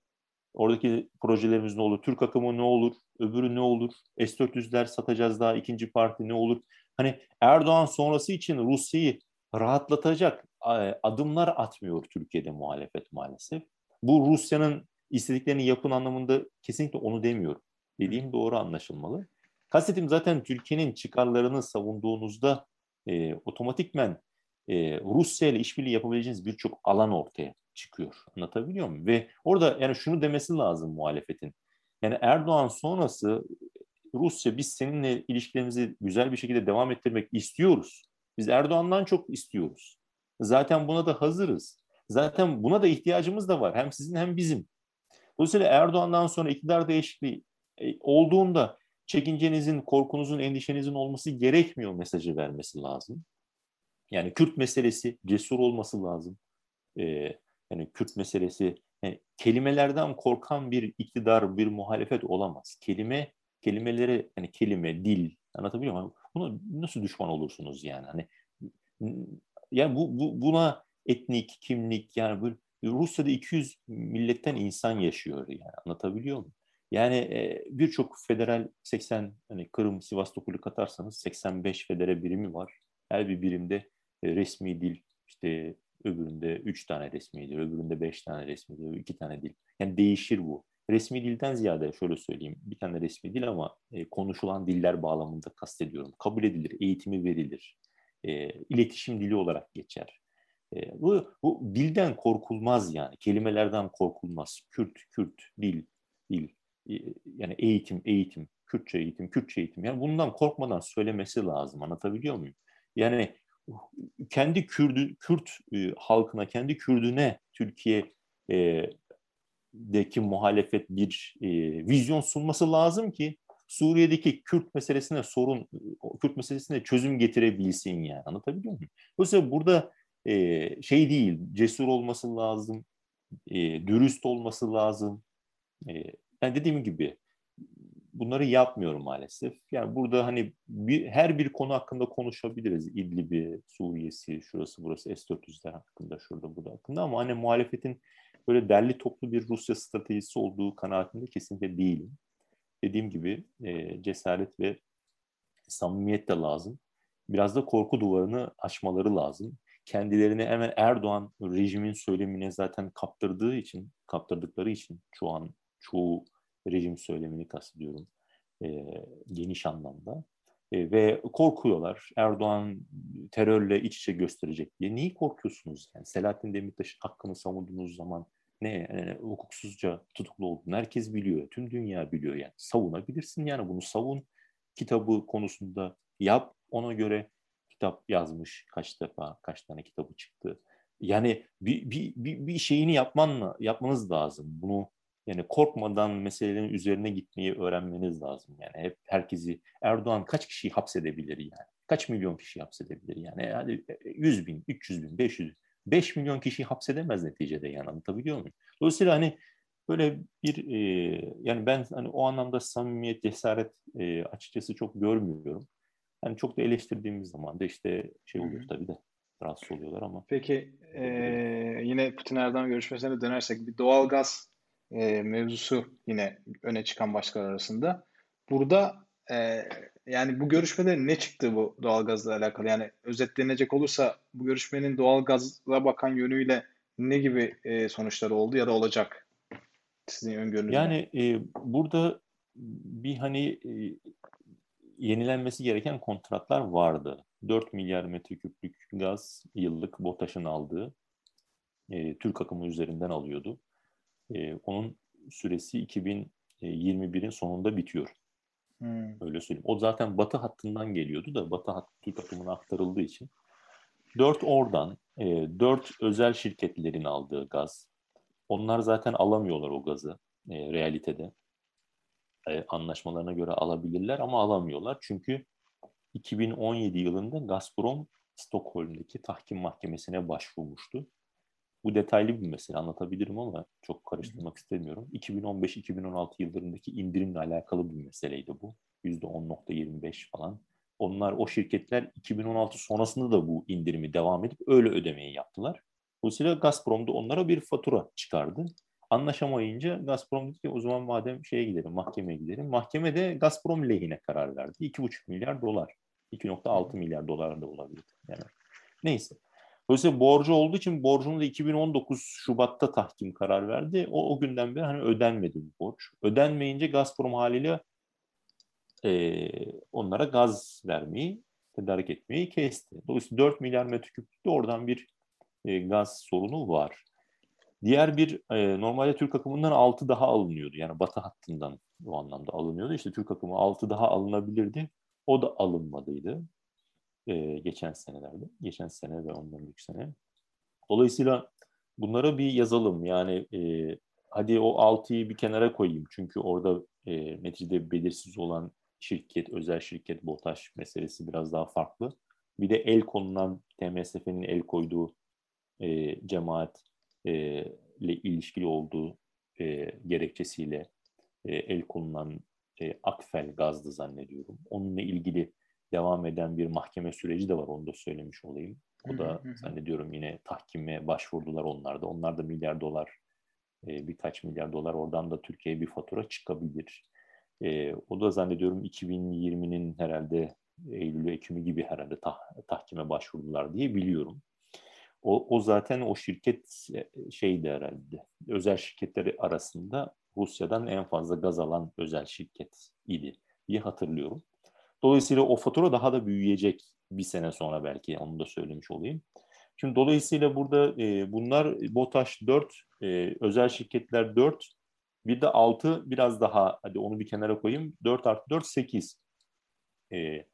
oradaki projelerimiz ne olur? Türk akımı ne olur? Öbürü ne olur? S-400'ler satacağız daha ikinci parti ne olur? Hani Erdoğan sonrası için Rusya'yı rahatlatacak adımlar atmıyor Türkiye'de muhalefet maalesef. Bu Rusya'nın istediklerini yapın anlamında kesinlikle onu demiyorum. Dediğim doğru anlaşılmalı. Kastetim zaten Türkiye'nin çıkarlarını savunduğunuzda e, otomatikmen e, Rusya ile işbirliği yapabileceğiniz birçok alan ortaya çıkıyor. Anlatabiliyor muyum? Ve orada yani şunu demesi lazım muhalefetin. Yani Erdoğan sonrası Rusya biz seninle ilişkilerimizi güzel bir şekilde devam ettirmek istiyoruz. Biz Erdoğan'dan çok istiyoruz. Zaten buna da hazırız. Zaten buna da ihtiyacımız da var. Hem sizin hem bizim. Dolayısıyla Erdoğan'dan sonra iktidar değişikliği e, olduğunda çekincenizin, korkunuzun, endişenizin olması gerekmiyor mesajı vermesi lazım. Yani Kürt meselesi cesur olması lazım. Ee, yani Kürt meselesi yani kelimelerden korkan bir iktidar, bir muhalefet olamaz. Kelime, kelimeleri, yani kelime, dil, anlatabiliyor muyum? Buna nasıl düşman olursunuz yani? Hani yani bu, bu buna etnik, kimlik yani böyle Rusya'da 200 milletten insan yaşıyor yani anlatabiliyor muyum? Yani e, birçok federal 80 hani Kırım, Sivastopol'u katarsanız 85 federe birimi var. Her bir birimde resmi dil işte öbüründe 3 tane resmi dil, öbüründe 5 tane resmi dil, 2 tane dil. Yani değişir bu. Resmi dilden ziyade şöyle söyleyeyim bir tane resmi dil ama e, konuşulan diller bağlamında kastediyorum. Kabul edilir, eğitimi verilir. E, iletişim dili olarak geçer. E, bu, bu dilden korkulmaz yani. Kelimelerden korkulmaz. Kürt, Kürt, dil, dil. E, yani eğitim, eğitim, Kürtçe eğitim, Kürtçe eğitim. Yani bundan korkmadan söylemesi lazım. Anlatabiliyor muyum? Yani kendi Kürdü, Kürt e, halkına, kendi Kürdüne Türkiye e, deki muhalefet bir e, vizyon sunması lazım ki Suriye'deki Kürt meselesine sorun, Kürt meselesine çözüm getirebilsin yani. Anlatabiliyor muyum? Dolayısıyla burada e, şey değil, cesur olması lazım, e, dürüst olması lazım. E, yani dediğim gibi bunları yapmıyorum maalesef. Yani burada hani bir, her bir konu hakkında konuşabiliriz. İdlib'i, Suriye'si, şurası burası, S-400'ler hakkında, şurada burada hakkında ama hani muhalefetin böyle derli toplu bir Rusya stratejisi olduğu kanaatinde kesinlikle değilim. Dediğim gibi e, cesaret ve samimiyet de lazım. Biraz da korku duvarını aşmaları lazım kendilerini hemen Erdoğan rejimin söylemine zaten kaptırdığı için, kaptırdıkları için şu an çoğu rejim söylemini kastediyorum e, geniş anlamda. E, ve korkuyorlar. Erdoğan terörle iç içe gösterecek diye. Niye korkuyorsunuz? Yani Selahattin Demirtaş'ın hakkını savunduğunuz zaman ne yani, hukuksuzca tutuklu olduğunu herkes biliyor. Tüm dünya biliyor yani. Savunabilirsin yani bunu savun. Kitabı konusunda yap. Ona göre kitap yazmış kaç defa, kaç tane kitabı çıktı. Yani bir, bir, bir, bir şeyini yapman, yapmanız lazım. Bunu yani korkmadan meselelerin üzerine gitmeyi öğrenmeniz lazım. Yani hep herkesi Erdoğan kaç kişiyi hapsedebilir yani? Kaç milyon kişi hapsedebilir yani? Yani 100 bin, 300 bin, 500 bin. 5 milyon kişiyi hapsedemez neticede yani anlatabiliyor muyum? Dolayısıyla hani böyle bir e, yani ben hani o anlamda samimiyet, cesaret e, açıkçası çok görmüyorum. Yani çok da eleştirdiğimiz zaman da işte şey oluyor tabii de rahatsız oluyorlar ama. Peki e, yine Putin Erdoğan görüşmesine dönersek bir doğal gaz e, mevzusu yine öne çıkan başkalar arasında. Burada e, yani bu görüşmede ne çıktı bu doğal gazla alakalı? Yani özetlenecek olursa bu görüşmenin doğal gazla bakan yönüyle ne gibi e, sonuçları oldu ya da olacak sizin öngörünüzde? Yani e, burada bir hani e, yenilenmesi gereken kontratlar vardı. 4 milyar metreküplük gaz yıllık BOTAŞ'ın aldığı e, Türk akımı üzerinden alıyordu. E, onun süresi 2021'in sonunda bitiyor. Hmm. Öyle söyleyeyim. O zaten Batı hattından geliyordu da Batı hattı Türk akımına aktarıldığı için. 4 oradan, e, 4 özel şirketlerin aldığı gaz. Onlar zaten alamıyorlar o gazı e, realitede. E, anlaşmalarına göre alabilirler ama alamıyorlar. Çünkü 2017 yılında Gazprom Stockholm'deki tahkim mahkemesine başvurmuştu. Bu detaylı bir mesele anlatabilirim ama çok karıştırmak istemiyorum. 2015-2016 yıllarındaki indirimle alakalı bir meseleydi bu. %10.25 falan. Onlar o şirketler 2016 sonrasında da bu indirimi devam edip öyle ödemeyi yaptılar. Dolayısıyla Gazprom da onlara bir fatura çıkardı. Anlaşamayınca Gazprom dedi ki o zaman madem şeye gidelim, mahkemeye gidelim. Mahkeme de Gazprom lehine karar verdi. 2,5 milyar dolar. 2.6 milyar dolar da olabilir. Yani. Neyse. Dolayısıyla borcu olduğu için borcunu da 2019 Şubat'ta tahkim karar verdi. O, o günden beri hani ödenmedi bu borç. Ödenmeyince Gazprom haliyle e, onlara gaz vermeyi, tedarik etmeyi kesti. Dolayısıyla 4 milyar metreküplükte oradan bir e, gaz sorunu var. Diğer bir e, normalde Türk akımından 6 daha alınıyordu. Yani Batı hattından o anlamda alınıyordu. İşte Türk akımı 6 daha alınabilirdi. O da alınmadıydı e, geçen senelerde. Geçen sene ve ondan önceki sene. Dolayısıyla bunlara bir yazalım. Yani e, hadi o 6'yı bir kenara koyayım. Çünkü orada e, neticede belirsiz olan şirket, özel şirket, BOTAŞ meselesi biraz daha farklı. Bir de el konulan TMSF'nin el koyduğu e, cemaat e, ile ilişkili olduğu e, gerekçesiyle e, el konulan e, Akfel gazdı zannediyorum. Onunla ilgili devam eden bir mahkeme süreci de var. Onu da söylemiş olayım. O da zannediyorum yine tahkime başvurdular onlar da. Onlar da milyar dolar, e, birkaç milyar dolar oradan da Türkiye'ye bir fatura çıkabilir. E, o da zannediyorum 2020'nin herhalde Eylül, Ekim'i gibi herhalde tah, tahkime başvurdular diye biliyorum. O, o zaten o şirket e, şeydi herhalde. Özel şirketleri arasında Rusya'dan en fazla gaz alan özel şirket idi diye hatırlıyorum. Dolayısıyla o fatura daha da büyüyecek bir sene sonra belki onu da söylemiş olayım. Şimdi dolayısıyla burada e, bunlar BOTAŞ 4, e, özel şirketler 4, bir de 6 biraz daha hadi onu bir kenara koyayım. 4 artı 4 8. E,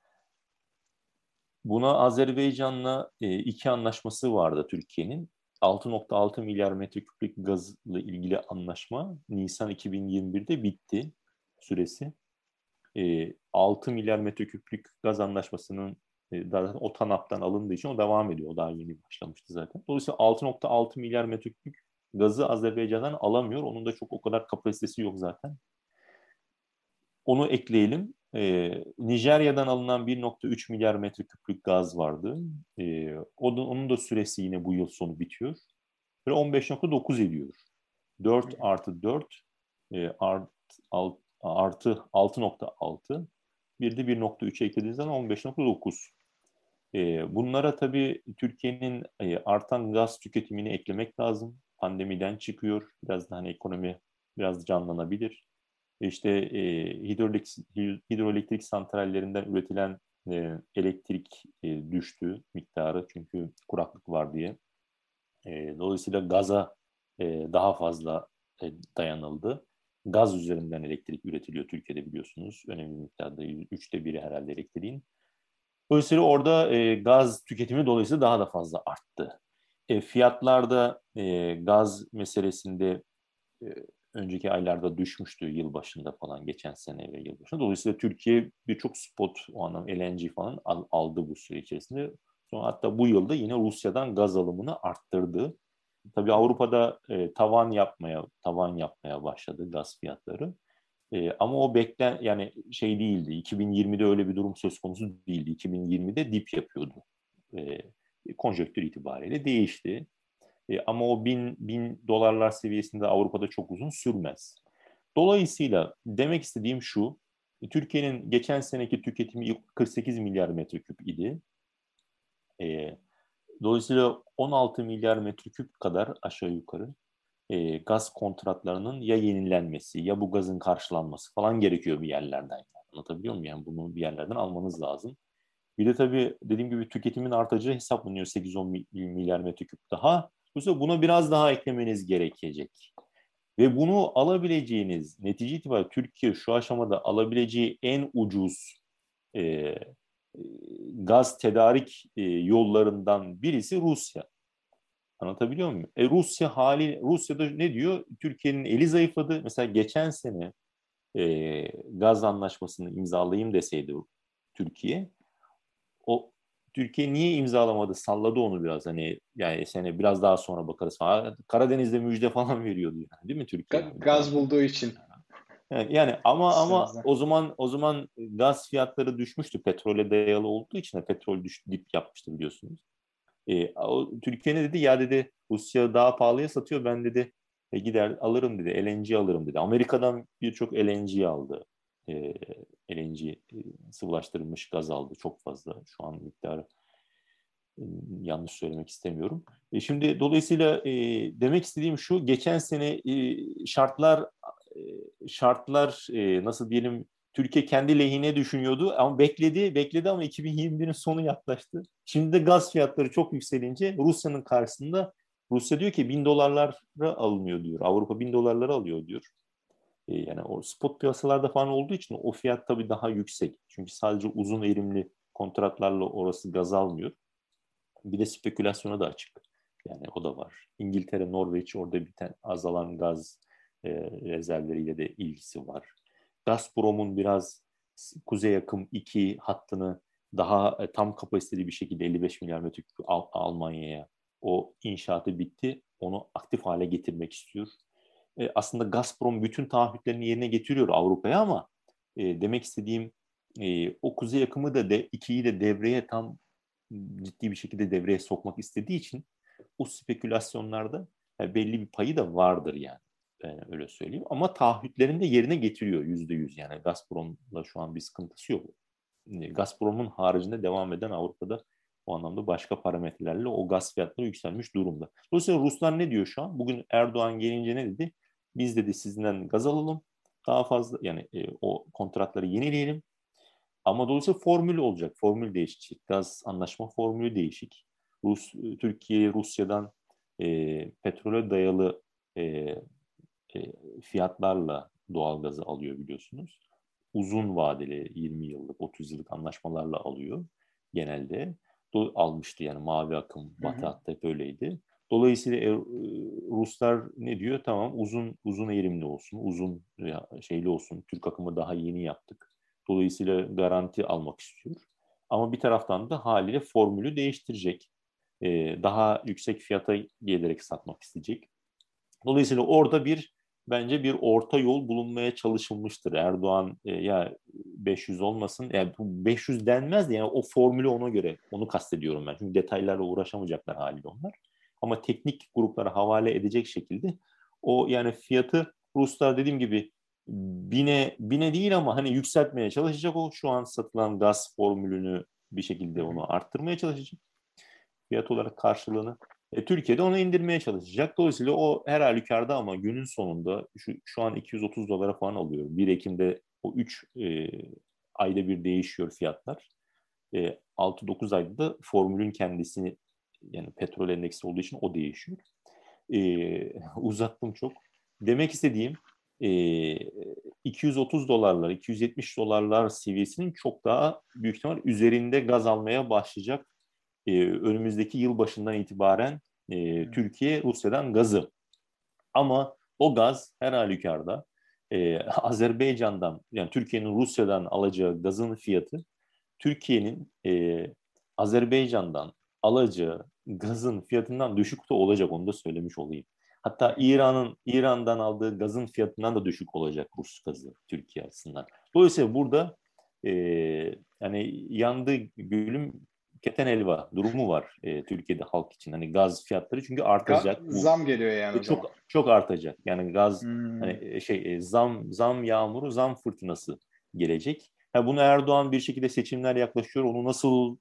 buna Azerbaycan'la e, iki anlaşması vardı Türkiye'nin. 6.6 milyar metreküplük gazla ilgili anlaşma Nisan 2021'de bitti süresi. E, 6 milyar metreküplük gaz anlaşmasının e, o TANAP'tan alındığı için o devam ediyor. O daha yeni başlamıştı zaten. Dolayısıyla 6.6 milyar metreküplük gazı Azerbaycan'dan alamıyor. Onun da çok o kadar kapasitesi yok zaten. Onu ekleyelim. Ee, Nijerya'dan alınan 1.3 milyar metreküplük gaz vardı. Ee, onun, onun da süresi yine bu yıl sonu bitiyor. Ve 15.9 ediyor. 4 artı 4 e, art, alt, artı 6.6 bir de 1.3 eklediğiniz zaman 15.9. E, bunlara tabii Türkiye'nin e, artan gaz tüketimini eklemek lazım. Pandemiden çıkıyor. Biraz da hani ekonomi biraz canlanabilir. İşte e, hidroelektrik, hidroelektrik santrallerinden üretilen e, elektrik e, düştü miktarı çünkü kuraklık var diye. E, dolayısıyla gaza e, daha fazla e, dayanıldı. Gaz üzerinden elektrik üretiliyor Türkiye'de biliyorsunuz. Önemli miktarda üçte biri herhalde elektriğin. Dolayısıyla orada e, gaz tüketimi dolayısıyla daha da fazla arttı. E, fiyatlarda e, gaz meselesinde e, önceki aylarda düşmüştü yıl başında falan geçen sene ve yıl. Dolayısıyla Türkiye birçok spot o anlam LNG falan al, aldı bu süre içerisinde. Sonra hatta bu yılda yine Rusya'dan gaz alımını arttırdı. Tabii Avrupa'da e, tavan yapmaya tavan yapmaya başladı gaz fiyatları. E, ama o beklen yani şey değildi. 2020'de öyle bir durum söz konusu değildi. 2020'de dip yapıyordu. E, konjöktür itibariyle değişti. E, ama o bin, bin dolarlar seviyesinde Avrupa'da çok uzun sürmez. Dolayısıyla demek istediğim şu, Türkiye'nin geçen seneki tüketimi 48 milyar metreküp idi. E, dolayısıyla 16 milyar metreküp kadar aşağı yukarı e, gaz kontratlarının ya yenilenmesi ya bu gazın karşılanması falan gerekiyor bir yerlerden. Yani. Anlatabiliyor muyum? Yani bunu bir yerlerden almanız lazım. Bir de tabii dediğim gibi tüketimin artacağı hesaplanıyor 8-10 milyar metreküp daha. Dolayısıyla buna biraz daha eklemeniz gerekecek. Ve bunu alabileceğiniz, netice itibariyle Türkiye şu aşamada alabileceği en ucuz e, gaz tedarik e, yollarından birisi Rusya. Anlatabiliyor muyum? E, Rusya hali Rusya'da ne diyor? Türkiye'nin eli zayıfladı. Mesela geçen sene e, gaz anlaşmasını imzalayayım deseydi Türkiye o Türkiye niye imzalamadı? Salladı onu biraz hani yani sene biraz daha sonra bakarız falan. Karadeniz'de müjde falan veriyordu yani değil mi Türkiye? Gaz bulduğu için. Yani, yani ama ama o zaman o zaman gaz fiyatları düşmüştü petrole dayalı olduğu için petrol düş, dip yapmıştı biliyorsunuz. E, o, Türkiye ne dedi? Ya dedi Rusya daha pahalıya satıyor ben dedi e, gider alırım dedi LNG alırım dedi. Amerika'dan birçok LNG aldı e, LNG e, sıvılaştırılmış gaz aldı çok fazla şu an miktarı e, yanlış söylemek istemiyorum. E, şimdi dolayısıyla e, demek istediğim şu geçen sene e, şartlar şartlar e, nasıl diyelim Türkiye kendi lehine düşünüyordu ama bekledi bekledi ama 2021'in sonu yaklaştı. Şimdi de gaz fiyatları çok yükselince Rusya'nın karşısında Rusya diyor ki bin dolarlara alınıyor diyor. Avrupa bin dolarlara alıyor diyor. E, yani o spot piyasalarda falan olduğu için o fiyat tabii daha yüksek. Çünkü sadece uzun erimli kontratlarla orası gaz almıyor. Bir de spekülasyona da açık. Yani o da var. İngiltere, Norveç orada bir tane azalan gaz e, rezervleriyle de ilgisi var. Gazprom'un biraz kuzey akım 2 hattını daha e, tam kapasiteli bir şekilde 55 milyar metreküp Al- Almanya'ya o inşaatı bitti. Onu aktif hale getirmek istiyor. E, aslında Gazprom bütün taahhütlerini yerine getiriyor Avrupa'ya ama e, demek istediğim e, o kuzey akımı da de, ikiyi de devreye tam ciddi bir şekilde devreye sokmak istediği için o spekülasyonlarda yani belli bir payı da vardır yani. Ben öyle söyleyeyim. Ama taahhütlerini de yerine getiriyor yüzde yüz. Yani Gazprom'la şu an bir sıkıntısı yok. Gazprom'un haricinde devam eden Avrupa'da o anlamda başka parametrelerle o gaz fiyatları yükselmiş durumda. Dolayısıyla Ruslar ne diyor şu an? Bugün Erdoğan gelince ne dedi? Biz dedi sizden gaz alalım. Daha fazla yani e, o kontratları yenileyelim. Ama dolayısıyla formül olacak. Formül değişecek. Gaz anlaşma formülü değişik. Rus, Türkiye Rusya'dan e, petrole dayalı e, e, fiyatlarla doğal gazı alıyor biliyorsunuz. Uzun vadeli 20 yıllık, 30 yıllık anlaşmalarla alıyor genelde. Do almıştı yani mavi akım, batı hattı hep öyleydi. Dolayısıyla e, Ruslar ne diyor? Tamam uzun uzun eğilimli olsun, uzun şeyli olsun. Türk akımı daha yeni yaptık. Dolayısıyla garanti almak istiyor. Ama bir taraftan da haliyle formülü değiştirecek. Ee, daha yüksek fiyata gelerek satmak isteyecek. Dolayısıyla orada bir bence bir orta yol bulunmaya çalışılmıştır. Erdoğan e, ya 500 olmasın, yani 500 denmez de yani o formülü ona göre, onu kastediyorum ben. Çünkü detaylarla uğraşamayacaklar haliyle onlar. Ama teknik gruplara havale edecek şekilde o yani fiyatı Ruslar dediğim gibi bine bine değil ama hani yükseltmeye çalışacak o şu an satılan gaz formülünü bir şekilde onu arttırmaya çalışacak fiyat olarak karşılığını e, Türkiye'de onu indirmeye çalışacak. Dolayısıyla o her halükarda ama günün sonunda şu, şu an 230 dolara falan alıyor. 1 Ekim'de o 3 e, ayda bir değişiyor fiyatlar. E, 6-9 ayda da formülün kendisini yani petrol endeksi olduğu için o değişiyor. E, uzattım çok. Demek istediğim e, 230 dolarlar, 270 dolarlar seviyesinin çok daha büyük ihtimal üzerinde gaz almaya başlayacak e, önümüzdeki yıl başından itibaren e, Türkiye Rusya'dan gazı. Ama o gaz her halükarda e, Azerbaycan'dan yani Türkiye'nin Rusya'dan alacağı gazın fiyatı Türkiye'nin e, Azerbaycan'dan alacağı gazın fiyatından düşük de olacak onu da söylemiş olayım. Hatta İran'ın İran'dan aldığı gazın fiyatından da düşük olacak Rus gazı Türkiye açısından. Dolayısıyla burada e, yani yandı gülüm keten elva durumu var e, Türkiye'de halk için. Hani gaz fiyatları çünkü artacak. Ga- zam geliyor yani. Çok çok artacak. Yani gaz hmm. hani e, şey e, zam zam yağmuru, zam fırtınası gelecek. Ha bunu Erdoğan bir şekilde seçimler yaklaşıyor. Onu nasıl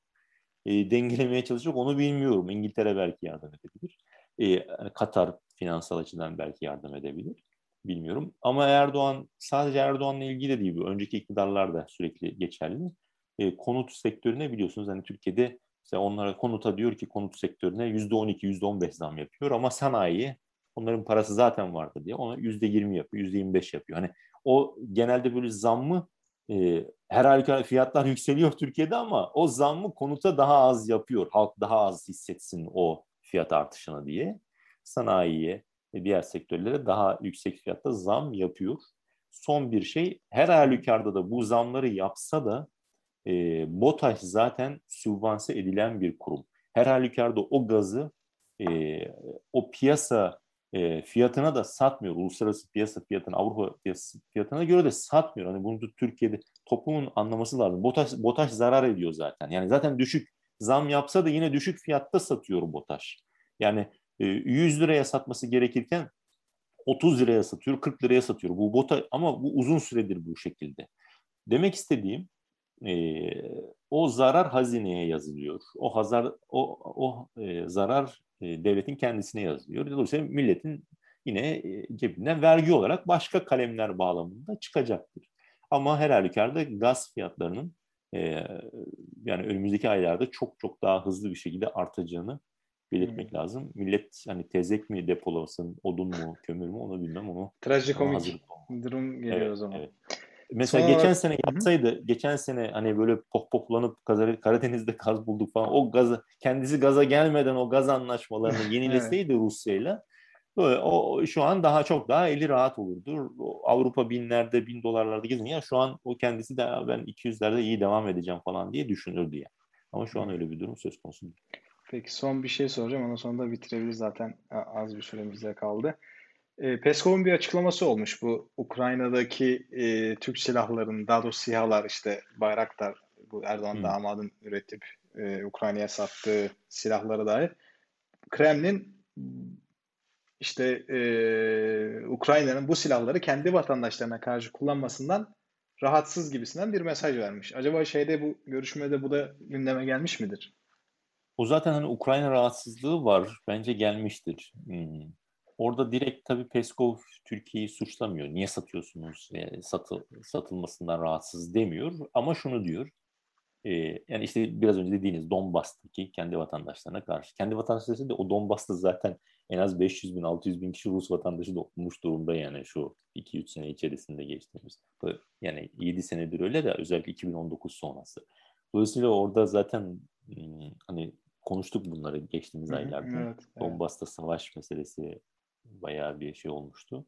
e, dengelemeye çalışacak onu bilmiyorum. İngiltere belki yardım edebilir. E, Katar finansal açıdan belki yardım edebilir. Bilmiyorum. Ama Erdoğan sadece Erdoğan'la ilgili de değil bu. Önceki iktidarlar da sürekli geçerli e, konut sektörüne biliyorsunuz hani Türkiye'de işte onlara konuta diyor ki konut sektörüne yüzde on iki, yüzde on beş zam yapıyor ama sanayiye onların parası zaten vardı diye ona yüzde yirmi yapıyor, yüzde yirmi beş yapıyor. Hani o genelde böyle zammı e, her halükarda fiyatlar yükseliyor Türkiye'de ama o zammı konuta daha az yapıyor. Halk daha az hissetsin o fiyat artışını diye. Sanayiye diğer sektörlere daha yüksek fiyatta zam yapıyor. Son bir şey her halükarda da bu zamları yapsa da e, BOTAŞ zaten sübvanse edilen bir kurum. Her halükarda o gazı e, o piyasa e, fiyatına da satmıyor. Uluslararası piyasa fiyatına, Avrupa piyasa fiyatına göre de satmıyor. Hani bunu da Türkiye'de toplumun anlaması lazım. BOTAŞ, BOTAŞ zarar ediyor zaten. Yani zaten düşük zam yapsa da yine düşük fiyatta satıyor BOTAŞ. Yani e, 100 liraya satması gerekirken 30 liraya satıyor, 40 liraya satıyor. Bu BOTAŞ ama bu uzun süredir bu şekilde. Demek istediğim e, o zarar hazineye yazılıyor. O hazar o o e, zarar e, devletin kendisine yazılıyor. Dolayısıyla milletin yine e, cebinden vergi olarak başka kalemler bağlamında çıkacaktır. Ama her halükarda gaz fiyatlarının e, yani önümüzdeki aylarda çok çok daha hızlı bir şekilde artacağını belirtmek hmm. lazım. Millet hani tezek mi depolasın, odun mu, kömür mü onu bilmem onu. Trajikomik durum geliyor evet, o zaman. Evet. Mesela Sonra, geçen sene yapsaydı, hı. geçen sene hani böyle pop poplanıp Karadeniz'de gaz bulduk falan. O gazı kendisi gaza gelmeden o gaz anlaşmalarını yenileseydi evet. Rusya'yla Böyle, o şu an daha çok daha eli rahat olurdu. Avrupa binlerde, bin dolarlarda gezin. Ya şu an o kendisi de ben 200'lerde iyi devam edeceğim falan diye düşünürdü ya. Ama şu an öyle bir durum söz konusu değil. Peki son bir şey soracağım. Ondan sonra da bitirebiliriz zaten. Az bir süremiz kaldı. E, Peskov'un bir açıklaması olmuş bu Ukrayna'daki e, Türk silahlarının, daha doğrusu SİHA'lar işte Bayraktar, bu Erdoğan hmm. damadın üretip e, Ukrayna'ya sattığı silahlara dair. Kremlin işte e, Ukrayna'nın bu silahları kendi vatandaşlarına karşı kullanmasından rahatsız gibisinden bir mesaj vermiş. Acaba şeyde bu görüşmede bu da gündeme gelmiş midir? O zaten hani Ukrayna rahatsızlığı var. Bence gelmiştir. Hmm. Orada direkt tabii Peskov Türkiye'yi suçlamıyor. Niye satıyorsunuz? Yani satı, satılmasından rahatsız demiyor. Ama şunu diyor. E, yani işte biraz önce dediğiniz Donbas'taki kendi vatandaşlarına karşı. Kendi vatandaşları da o Donbas'ta zaten en az 500 bin, 600 bin kişi Rus vatandaşı da olmuş durumda yani şu 2-3 sene içerisinde geçtiğimiz. Yani 7 senedir öyle de özellikle 2019 sonrası. Dolayısıyla orada zaten hmm, hani konuştuk bunları geçtiğimiz Hı-hı, aylarda. Evet, Donbas'ta evet. savaş meselesi bayağı bir şey olmuştu.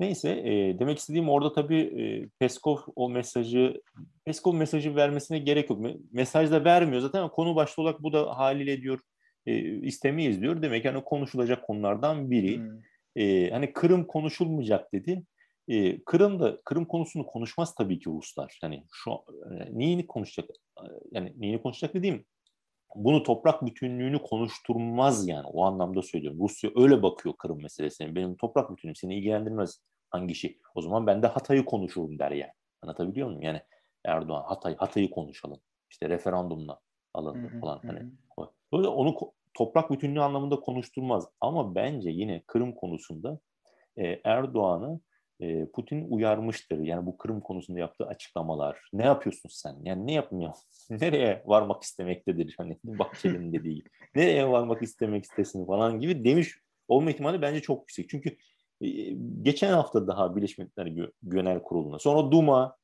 Neyse e, demek istediğim orada tabii e, Peskov o mesajı Peskov mesajı vermesine gerek yok. Mesaj da vermiyor zaten konu başta olarak bu da haliyle diyor e, istemeyiz diyor. Demek yani konuşulacak konulardan biri. Hmm. E, hani Kırım konuşulmayacak dedi. E, Kırım da Kırım konusunu konuşmaz tabii ki Ruslar. Hani şu e, neyini konuşacak? Yani neyini konuşacak dediğim bunu toprak bütünlüğünü konuşturmaz yani o anlamda söylüyorum. Rusya öyle bakıyor Kırım meselesine. Benim toprak bütünlüğüm seni ilgilendirmez hangi şey. O zaman ben de Hatay'ı konuşurum der yani. Anlatabiliyor muyum? Yani Erdoğan Hatay Hatay'ı konuşalım. İşte referandumla alındı falan. Hani Böyle onu toprak bütünlüğü anlamında konuşturmaz. Ama bence yine Kırım konusunda e, Erdoğan'ı Putin uyarmıştır. Yani bu Kırım konusunda yaptığı açıklamalar. Ne yapıyorsun sen? Yani ne yapmıyor? Nereye varmak istemektedir? Hani Bahçeli'nin dediği. Nereye varmak istemek istesin falan gibi demiş olma ihtimali bence çok yüksek. Çünkü geçen hafta daha Birleşmiş Milletler Genel Kurulu'na sonra Duma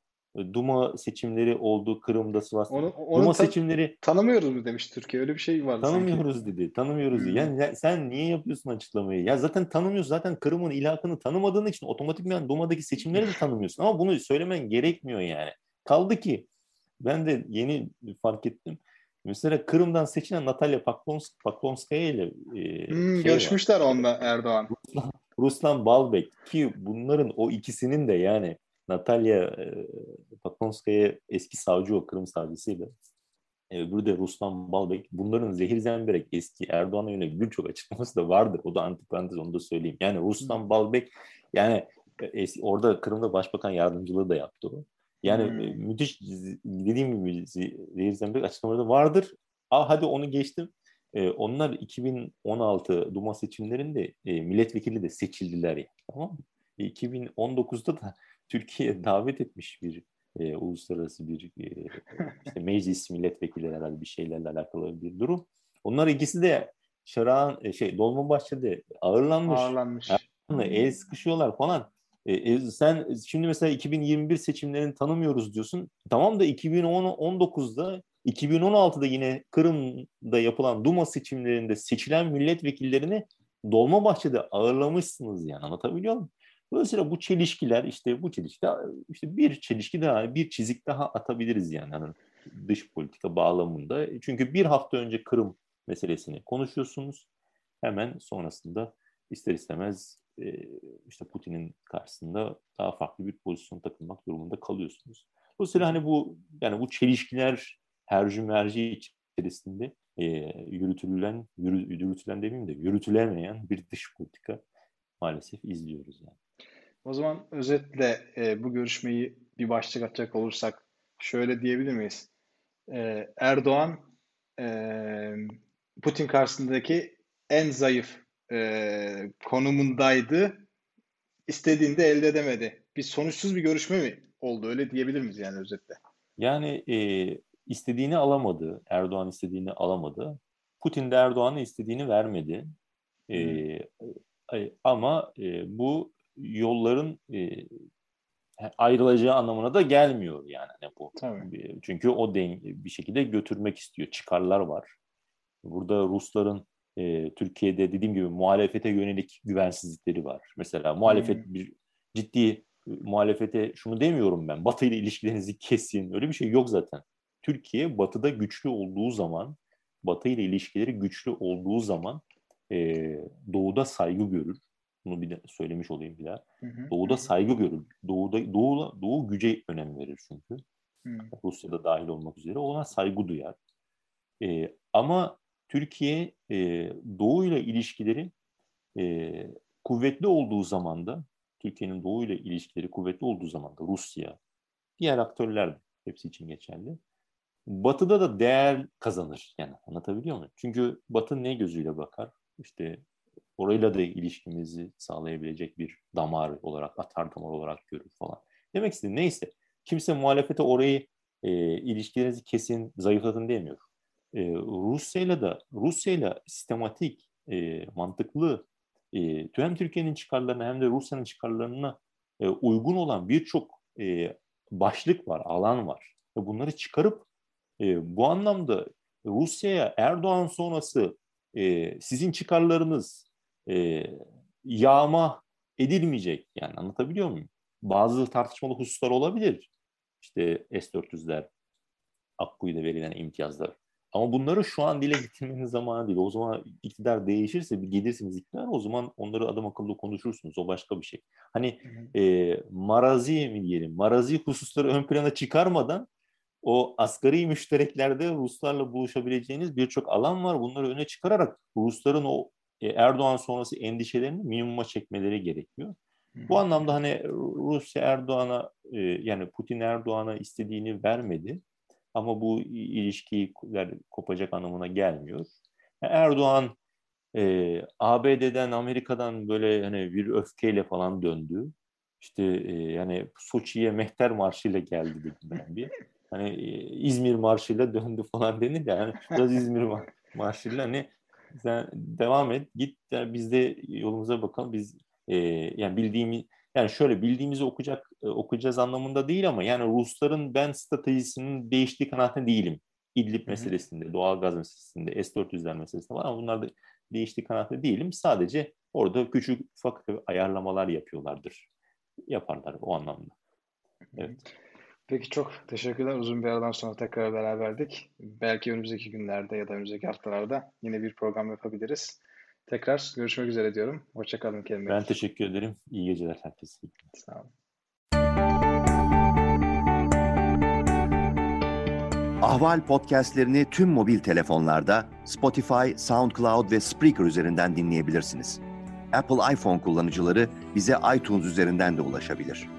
Duma seçimleri oldu Kırım'da Sivas'ta. Onu, onu Duma ta- seçimleri tanımıyoruz mu demiş Türkiye öyle bir şey var. Tanımıyoruz sanki. dedi. Tanımıyoruz dedi. Yani ya, sen niye yapıyorsun açıklamayı? Ya zaten tanımıyorsun. Zaten Kırım'ın ilahını tanımadığın için otomatikman Duma'daki seçimleri de tanımıyorsun. Ama bunu söylemen gerekmiyor yani. Kaldı ki ben de yeni fark ettim. Mesela Kırım'dan seçilen Natalya Paklonsk, Paklonskaya ile e, hmm, şey görüşmüşler var. onunla Erdoğan. Ruslan, Ruslan Balbek ki bunların o ikisinin de yani Natalya e, Pakonskaya eski savcı o Kırım savcısıydı. E, de Ruslan Balbek. Bunların zehir zemberek eski Erdoğan'a yönelik birçok açıklaması da vardır. O da antiparantez onu da söyleyeyim. Yani Ruslan Balbek yani e, eski, orada Kırım'da başbakan yardımcılığı da yaptı o. Yani hmm. müthiş dediğim gibi zehir zemberek açıklamaları da vardır. Aa, hadi onu geçtim. E, onlar 2016 Duma seçimlerinde e, milletvekili de seçildiler yani. Tamam mı? 2019'da da Türkiye davet etmiş bir e, uluslararası bir e, işte meclis milletvekilleri herhalde bir şeylerle alakalı bir durum. Onlar ikisi de Şarağan e, şey Dolmabahçe'de ağırlanmış. Ağırlanmış. Yani, el sıkışıyorlar falan. E, e, sen şimdi mesela 2021 seçimlerini tanımıyoruz diyorsun. Tamam da 2019'da 2016'da yine Kırım'da yapılan Duma seçimlerinde seçilen milletvekillerini Dolmabahçe'de ağırlamışsınız yani anlatabiliyor muyum? Dolayısıyla bu çelişkiler işte bu çelişki işte bir çelişki daha bir çizik daha atabiliriz yani hani dış politika bağlamında. Çünkü bir hafta önce Kırım meselesini konuşuyorsunuz. Hemen sonrasında ister istemez işte Putin'in karşısında daha farklı bir pozisyon takılmak durumunda kalıyorsunuz. Dolayısıyla hani bu yani bu çelişkiler hercü merci içerisinde e, yürütülen, yürü, yürütülen demeyeyim de yürütülemeyen bir dış politika maalesef izliyoruz yani. O zaman özetle e, bu görüşmeyi bir başlık atacak olursak şöyle diyebilir miyiz? E, Erdoğan e, Putin karşısındaki en zayıf e, konumundaydı. İstediğinde elde edemedi. Bir sonuçsuz bir görüşme mi oldu? Öyle diyebilir miyiz yani özetle? Yani e, istediğini alamadı. Erdoğan istediğini alamadı. Putin de Erdoğan'ın istediğini vermedi. E, ama e, bu yolların e, ayrılacağı anlamına da gelmiyor yani hani bu. Tabii. Çünkü o den bir şekilde götürmek istiyor. Çıkarlar var. Burada Rusların e, Türkiye'de dediğim gibi muhalefete yönelik güvensizlikleri var. Mesela muhalefet hmm. bir ciddi muhalefete şunu demiyorum ben. Batı ile ilişkilerinizi kesin. Öyle bir şey yok zaten. Türkiye Batı'da güçlü olduğu zaman, Batı ile ilişkileri güçlü olduğu zaman e, Doğu'da saygı görür. Bunu bir de söylemiş olayım bir daha. Hı hı. Doğu'da saygı görür. Doğu'da Doğu, Doğu güce önem verir çünkü. Hı. Rusya'da dahil olmak üzere. Ona saygı duyar. E, ama Türkiye e, Doğu ile ilişkileri e, kuvvetli olduğu zaman da Türkiye'nin Doğu ile ilişkileri kuvvetli olduğu zaman da Rusya, diğer aktörler de hepsi için geçerli. Batı'da da değer kazanır. Yani anlatabiliyor muyum? Çünkü Batı ne gözüyle bakar? İşte orayla da ilişkimizi sağlayabilecek bir damar olarak, atar damar olarak görür falan. Demek istediğim neyse. Kimse muhalefete orayı e, ilişkilerinizi kesin, zayıflatın demiyor. E, Rusya'yla da Rusya'yla sistematik, e, mantıklı e, hem Türkiye'nin çıkarlarına hem de Rusya'nın çıkarlarına e, uygun olan birçok e, başlık var, alan var. Ve bunları çıkarıp e, bu anlamda Rusya'ya Erdoğan sonrası e, sizin çıkarlarınız e, yağma edilmeyecek. Yani anlatabiliyor muyum? Bazı tartışmalı hususlar olabilir. İşte S-400'ler, Akkuyu'da verilen imtiyazlar. Ama bunları şu an dile getirmenin zamanı değil. O zaman iktidar değişirse, bir gelirsiniz iktidar, o zaman onları adam akıllı konuşursunuz. O başka bir şey. Hani e, marazi mi diyelim, marazi hususları ön plana çıkarmadan o asgari müştereklerde Ruslarla buluşabileceğiniz birçok alan var. Bunları öne çıkararak Rusların o Erdoğan sonrası endişelerini minimuma çekmeleri gerekiyor. Bu anlamda hani Rusya Erdoğan'a e, yani Putin Erdoğan'a istediğini vermedi. Ama bu ilişkiyi kopacak anlamına gelmiyor. Erdoğan e, ABD'den, Amerika'dan böyle hani bir öfkeyle falan döndü. İşte e, yani Soçi'ye Mehter Marşı'yla geldi dedim ben bir. Hani e, İzmir Marşı'yla döndü falan denir ya. Yani biraz İzmir Marşı'yla hani sen devam et, git yani biz de yolumuza bakalım. Biz e, yani bildiğimiz yani şöyle bildiğimizi okuyacak e, okuyacağız anlamında değil ama yani Rusların ben stratejisinin değiştiği kanaatinde değilim. İdlib Hı-hı. meselesinde, doğal gaz meselesinde, S-400'ler meselesinde var ama bunlar da değiştiği kanaatinde değilim. Sadece orada küçük ufak ayarlamalar yapıyorlardır. Yaparlar o anlamda. Evet. Peki çok teşekkürler. Uzun bir aradan sonra tekrar beraberdik. Belki önümüzdeki günlerde ya da önümüzdeki haftalarda yine bir program yapabiliriz. Tekrar görüşmek üzere diyorum. Hoşçakalın Kerim Ben teşekkür ederim. İyi geceler herkese. Sağ olun. Ahval podcastlerini tüm mobil telefonlarda Spotify, SoundCloud ve Spreaker üzerinden dinleyebilirsiniz. Apple iPhone kullanıcıları bize iTunes üzerinden de ulaşabilir.